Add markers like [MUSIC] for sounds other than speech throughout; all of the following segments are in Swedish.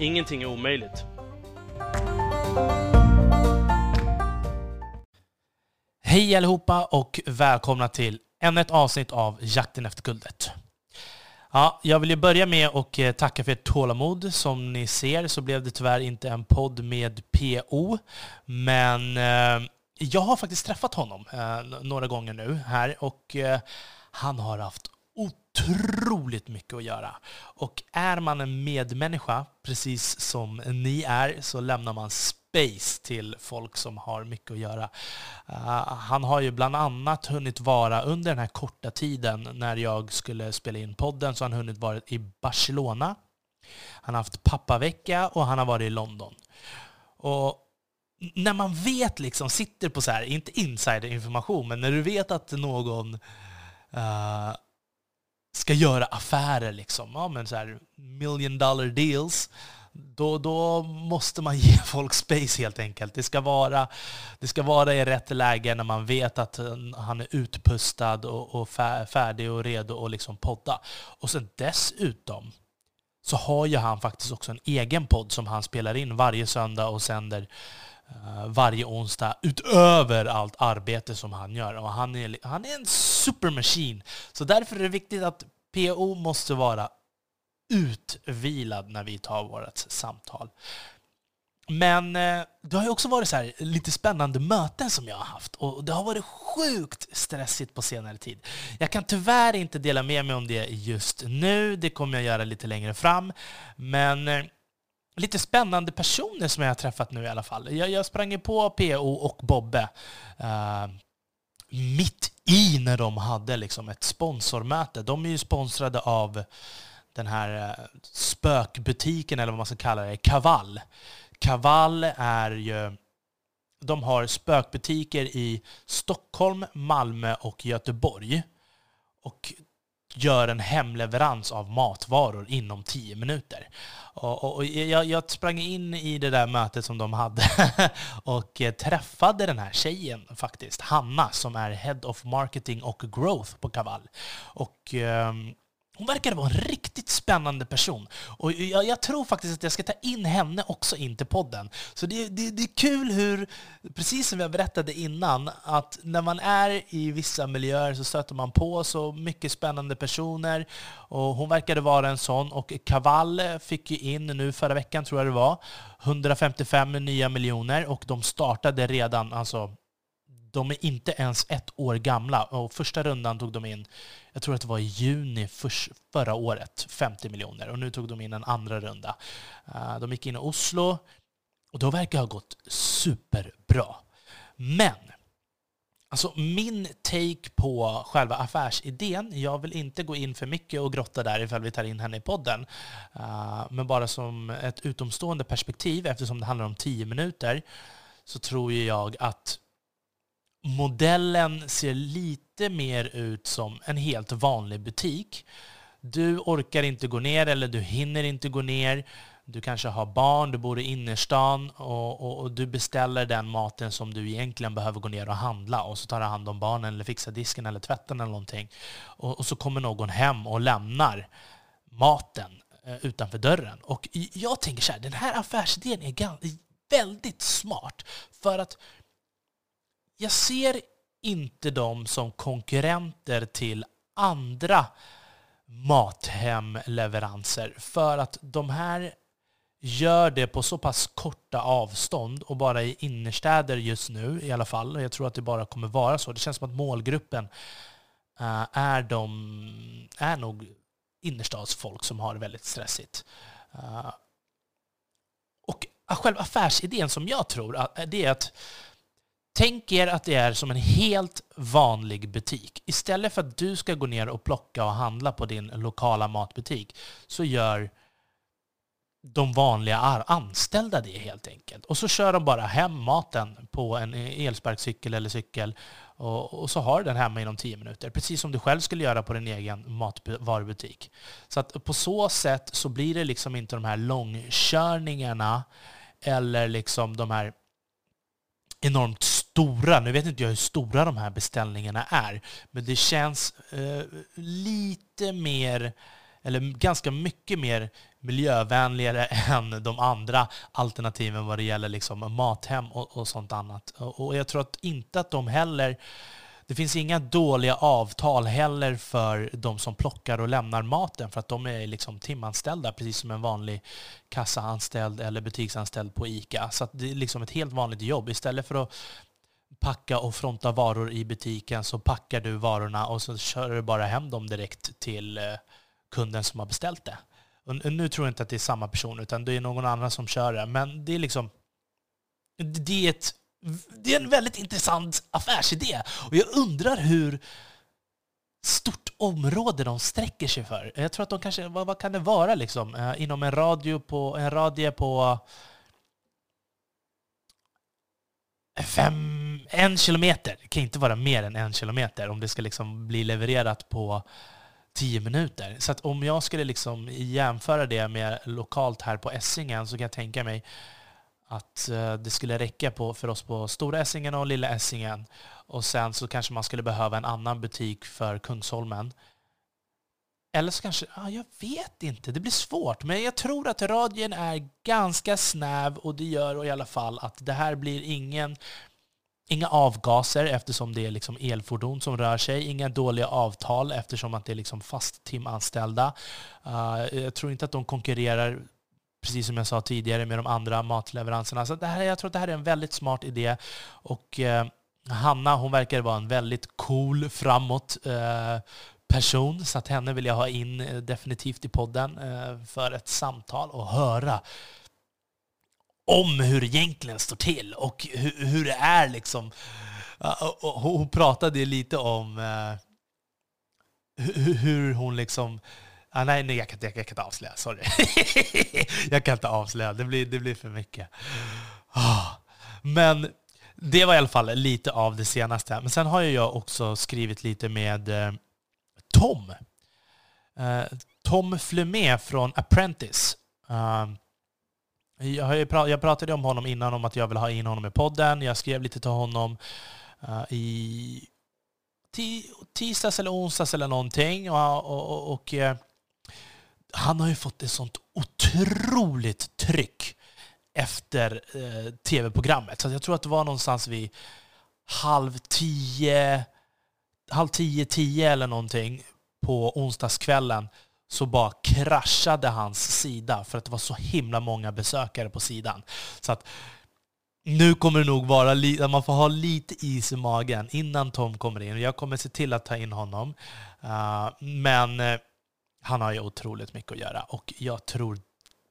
Ingenting är omöjligt. Hej allihopa och välkomna till ännu ett avsnitt av Jakten efter guldet. Ja, jag vill ju börja med att eh, tacka för ert tålamod. Som ni ser så blev det tyvärr inte en podd med PO, men eh, jag har faktiskt träffat honom eh, några gånger nu här och han har haft otroligt mycket att göra. Och är man en medmänniska, precis som ni är, så lämnar man space till folk som har mycket att göra. Uh, han har ju bland annat hunnit vara, under den här korta tiden när jag skulle spela in podden, så har han hunnit vara i Barcelona. Han har haft pappavecka och han har varit i London. Och när man vet, liksom, sitter på så här, inte insiderinformation, men när du vet att någon uh, ska göra affärer, liksom, ja, men så här, million dollar deals, då, då måste man [LAUGHS] ge folk space helt enkelt. Det ska, vara, det ska vara i rätt läge när man vet att han är utpustad och, och färdig och redo att liksom podda. Och sen dessutom så har ju han faktiskt också en egen podd som han spelar in varje söndag och sänder Eh, varje onsdag utöver allt arbete som han gör. Och han är, han är en supermaskin. Så därför är det viktigt att PO måste vara utvilad när vi tar vårt samtal. Men eh, det har ju också varit så här, lite spännande möten som jag har haft och det har varit sjukt stressigt på senare tid. Jag kan tyvärr inte dela med mig om det just nu, det kommer jag göra lite längre fram. Men eh, lite spännande personer som jag har träffat nu i alla fall. Jag, jag sprang ju på PO och Bobbe uh, mitt i när de hade liksom ett sponsormöte. De är ju sponsrade av den här eh, spökbutiken, eller vad man ska kalla det, Kavall. Kavall är ju... De har spökbutiker i Stockholm, Malmö och Göteborg. Och gör en hemleverans av matvaror inom tio minuter. Och, och, och jag, jag, sprang in i det där mötet som de hade [LAUGHS] och eh, träffade den här tjejen faktiskt, Hanna, som är Head of Marketing och Growth på Kavall. Och um, hon verkade vara en riktigt spännande person. Och jag, jag, tror faktiskt att jag ska ta in henne också in till podden. Så det, det, det, är kul hur, precis som jag berättade innan, att när man är i vissa miljöer så stöter man på så mycket spännande personer. Och hon verkade vara en sån. Och Kaval fick ju in nu förra veckan, tror jag det var, 155 nya miljoner och de startade redan, alltså de är inte ens ett år gamla. Och första rundan tog de in, jag tror att det var i juni förra året, 50 miljoner. Och nu tog de in en andra runda. Eh, de gick in i Oslo och då verkar det ha gått superbra. Men Alltså min take på själva affärsidén, jag vill inte gå in för mycket och grotta där ifall vi tar in henne i podden. Eh, men bara som ett utomstående perspektiv, eftersom det handlar om tio minuter, så tror jag att modellen ser lite mer ut som en helt vanlig butik. Du orkar inte gå ner eller du hinner inte gå ner. Du kanske har barn, du bor i innerstan och, och, och, du beställer den maten som du egentligen behöver gå ner och handla och så tar du hand om barnen eller fixar disken eller tvätten eller någonting. Och, och så kommer någon hem och lämnar maten eh, utanför dörren. Och jag tänker så här, den här affärsidén är väldigt smart för att jag ser inte dem som konkurrenter till andra Mathemleveranser för att de här gör det på så pass korta avstånd och bara i innerstäder just nu i alla fall. Jag tror att det bara kommer vara så. Det känns som att målgruppen eh, är, de, är nog innerstadsfolk som har det väldigt stressigt. Eh, och själva affärsidén som jag tror, eh, det är att Tänk er att det är som en helt vanlig butik. Istället för att du ska gå ner och plocka och handla på din lokala matbutik så gör de vanliga anställda det helt enkelt. Och så kör de bara hem maten på en elsparkcykel eller cykel och, så har du den hemma inom tio minuter. Precis som du själv skulle göra på din egen matvarubutik. Så att på så sätt så blir det liksom inte de här långkörningarna eller liksom de här enormt stora. Nu vet inte jag hur stora de här beställningarna är, men det känns eh, lite mer, eller ganska mycket mer miljövänligare [LAUGHS] än de andra alternativen vad det gäller liksom mathem och, och sånt annat. Och jag tror att inte att de heller det finns inga dåliga avtal heller för de som plockar och lämnar maten för att de är liksom timanställda precis som en vanlig kassaanställd eller butiksanställd på ICA. Så det är liksom ett helt vanligt jobb. Istället för att packa och fronta varor i butiken så packar du varorna och så kör du bara hem dem direkt till eh, kunden som har beställt det. Och nu tror jag inte att det är samma person, utan det är någon annan som kör det. Men det är liksom... Det är, ett, det är en väldigt intressant affärsidé. Och jag undrar hur stort område de sträcker sig för. Jag tror att de kanske, vad, vad kan det vara liksom? Eh, inom en radio på, en radie på eh, fem, en kilometer. Det kan inte vara mer än en kilometer om det ska liksom bli levererat på tio minuter. Så att om jag skulle liksom jämföra det med lokalt här på Essingen så kan jag tänka mig att eh, det skulle räcka på, för oss på Stora Essingen och Lilla Essingen. Och sen så kanske man skulle behöva en annan butik för Kungsholmen. Eller så kanske, ja, jag vet inte, det blir svårt. Men jag tror att radien är ganska snäv och det gör i alla fall att det här blir ingen Inga avgaser eftersom det är liksom elfordon som rör sig. Inga dåliga avtal eftersom att det är liksom fast timanställda. Uh, jag tror inte att de konkurrerar, precis som jag sa tidigare, med de andra matleveranserna. Så det här, jag tror att det här är en väldigt smart idé. Och uh, Hanna hon verkar vara en väldigt cool, framåt uh, person, så att henne vill jag ha in definitivt i podden för ett samtal och höra om hur det egentligen står till och hur, hur det är liksom. Hon pratade lite om uh, hur hon liksom... Ah, nej, nej jag, kan, jag, jag kan inte avslöja. Sorry. [LAUGHS] jag kan inte avslöja. Det blir, det blir för mycket. Oh. Men det var i alla fall lite av det senaste. Men sen har jag också skrivit lite med eh, Tom. Eh, Tom Flumé från Apprentice. Jag, pra jag pratade om honom innan, om att jag vill ha in honom i podden. Jag skrev lite till honom uh, i tisdags eller onsdags eller någonting. Och, och, och och eh, han har ju fått ett sånt otroligt tryck efter eh, tv-programmet. Så jag tror att det var någonstans vid halv tio, halv tio, tio eller någonting på onsdagskvällen så bara kraschade hans sida för att det var så himla många besökare på sidan. Så att nu kommer det nog vara lite, man får ha lite is i magen innan Tom kommer in. Jag kommer se till att ta in honom. Uh, men uh, han har ju otroligt mycket att göra och jag tror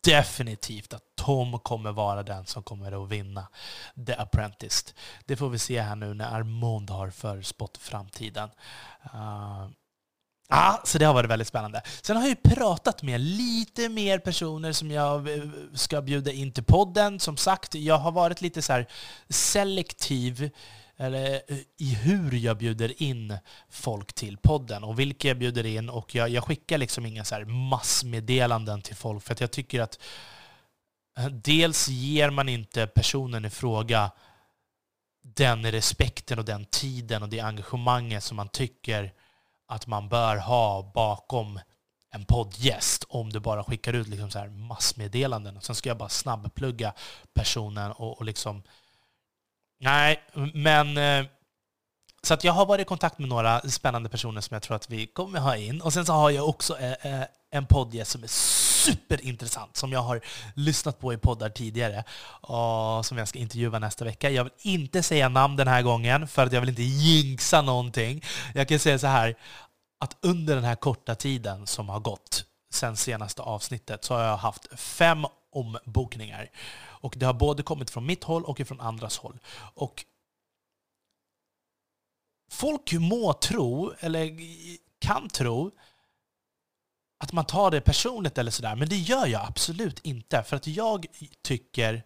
definitivt att Tom kommer vara den som kommer att vinna The Apprentice. Det får vi se här nu när Armond har förspått framtiden. Uh, Ja, så det har varit väldigt spännande. Sen har jag ju pratat med lite mer personer som jag eh, ska bjuda in till podden. Som sagt, jag har varit lite så selektiv eller, eh, i hur jag bjuder in folk till podden och vilka jag bjuder in. Och jag, jag skickar liksom inga så massmeddelanden till folk för att jag tycker att eh, dels ger man inte personen i fråga den respekten och den tiden och det engagemanget som man tycker att man bör ha bakom en poddgäst om du bara skickar ut liksom så här massmeddelanden. Sen ska jag bara snabbplugga personen och, och liksom... Nej, men... Eh, så att jag har varit i kontakt med några spännande personer som jag tror att vi kommer ha in. Och sen så har jag också eh, eh, en poddgäst som är superintressant, som jag har lyssnat på i poddar tidigare och som jag ska intervjua nästa vecka. Jag vill inte säga namn den här gången, för att jag vill inte jinxa någonting. Jag kan säga så här, att under den här korta tiden som har gått sen senaste avsnittet så har jag haft fem ombokningar. Och det har både kommit från mitt håll och från andras håll. Och folk må tro, eller kan tro, att man tar det personligt eller sådär, men det gör jag absolut inte. För att jag tycker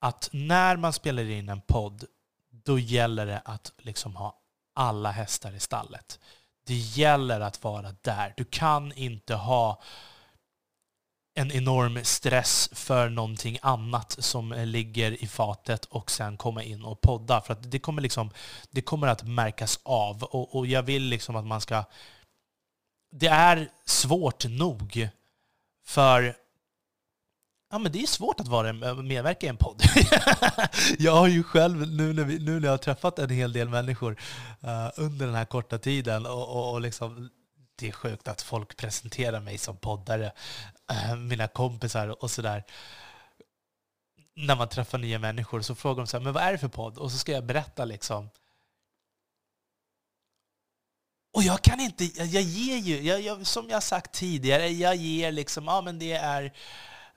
att när man spelar in en podd, då gäller det att liksom ha alla hästar i stallet. Det gäller att vara där. Du kan inte ha en enorm stress för någonting annat som ligger i fatet och sen komma in och podda. För att det kommer, liksom, det kommer att märkas av. Och, och jag vill liksom att man ska... Det är svårt nog för Ja, men det är svårt att vara, medverka i en podd. [LAUGHS] jag har ju själv, nu när, vi, nu när jag har träffat en hel del människor uh, under den här korta tiden, och, och, och liksom, det är sjukt att folk presenterar mig som poddare, uh, mina kompisar och sådär. När man träffar nya människor så frågar de så här, men vad är det för podd? Och så ska jag berätta liksom. Och jag kan inte, jag, jag ger ju, jag, jag, som jag sagt tidigare, jag ger liksom, ja men det är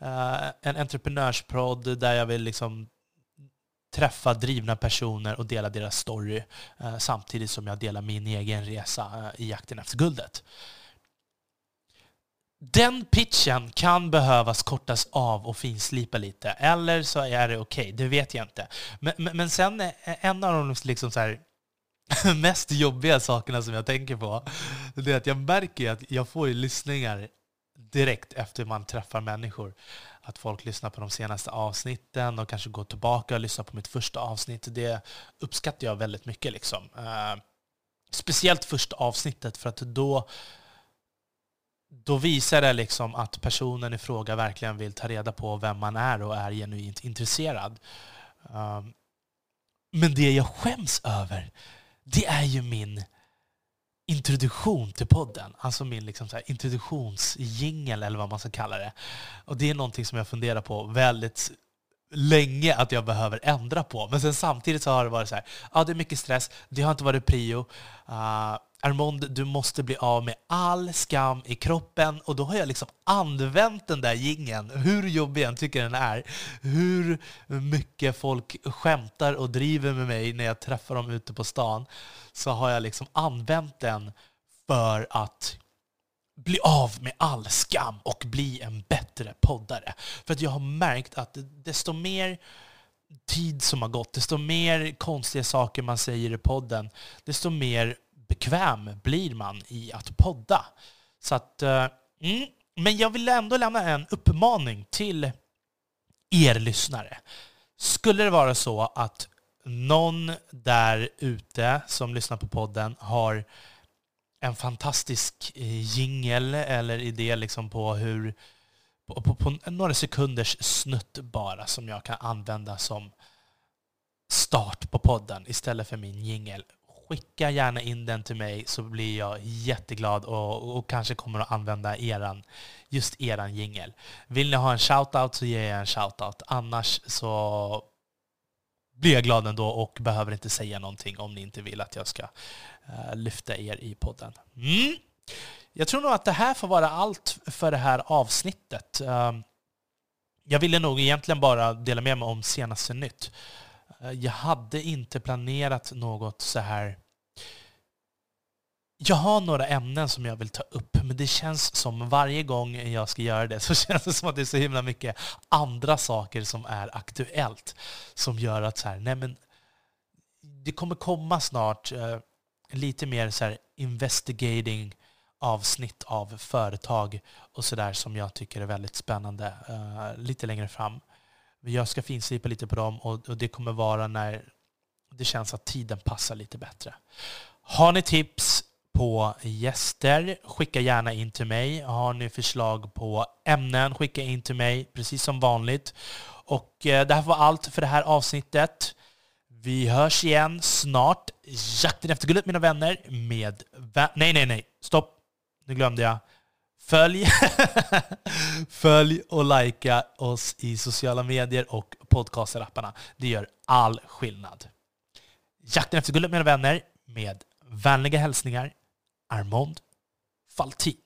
uh, en entreprenörspodd där jag vill liksom träffa drivna personer och dela deras story uh, samtidigt som jag delar min egen resa uh, i jakten efter guldet. Den pitchen kan behövas kortas av och finslipa lite, eller så är det okej, okay, det vet jag inte. Men, men, men sen en av de liksom så här, [LAUGHS] mest jobbiga sakerna som jag tänker på, det är att jag märker att jag får ju lyssningar direkt efter man träffar människor. Att folk lyssnar på de senaste avsnitten och kanske går tillbaka och lyssnar på mitt första avsnitt. Det uppskattar jag väldigt mycket. Liksom. Eh, speciellt första avsnittet, för att då, då visar det liksom att personen i fråga verkligen vill ta reda på vem man är och är genuint intresserad. Eh, men det jag skäms över, det är ju min introduktion till podden. Alltså min liksom så här introduktionsjingel eller vad man ska kalla det. Och det är någonting som jag funderar på väldigt länge att jag behöver ändra på. Men sen samtidigt så har det varit så här, ja det är mycket stress, det har inte varit prio. Uh, Armond, du måste bli av med all skam i kroppen. Och då har jag liksom använt den där gingen, hur jobbig jag tycker den är. Hur mycket folk skämtar och driver med mig när jag träffar dem ute på stan. Så har jag liksom använt den för att bli av med all skam och bli en bättre poddare. För att jag har märkt att desto mer tid som har gått, desto mer konstiga saker man säger i podden, desto mer bekväm blir man i att podda. Så att, eh, mm, men jag vill ändå lämna en uppmaning till er lyssnare. Skulle det vara så att någon där ute som lyssnar på podden har en fantastisk eh, jingel eller idé liksom på hur på, på, på, några sekunders snutt bara som jag kan använda som start på podden istället för min jingel. Skicka gärna in den till mig så blir jag jätteglad och, och kanske kommer att använda eran, just eran jingel. Vill ni ha en shoutout så ger jag en shoutout. Annars så blir jag glad ändå och behöver inte säga någonting om ni inte vill att jag ska uh, lyfta er i podden. Mm. Jag tror nog att det här får vara allt för det här avsnittet. Uh, jag ville nog egentligen bara dela med mig om senaste nytt. Eh, jag hade inte planerat något så här jag har några ämnen som jag vill ta upp, men det känns som varje gång jag ska göra det så [LAUGHS] känns det som att det är så himla mycket andra saker som är aktuellt som gör att så här, nej men det kommer komma snart eh, lite mer så här investigating avsnitt av företag och sådär som jag tycker är väldigt spännande eh, lite längre fram. Jag ska finslipa lite på dem och, och det kommer vara när det känns att tiden passar lite bättre. Har ni tips på gäster, skicka gärna in till mig. Har ni förslag på ämnen, skicka in till mig, precis som vanligt. Och eh, det här var allt för det här avsnittet. Vi hörs igen snart. Jakten efter guldet, mina vänner, med... Nej, nej, nej. Stopp. Nu glömde jag. Följ, [LAUGHS] Följ och likea oss i sociala medier och podcasterapparna. Det gör all skillnad. Jakten efter guldet, mina vänner, med vänliga hälsningar Armond Faltin.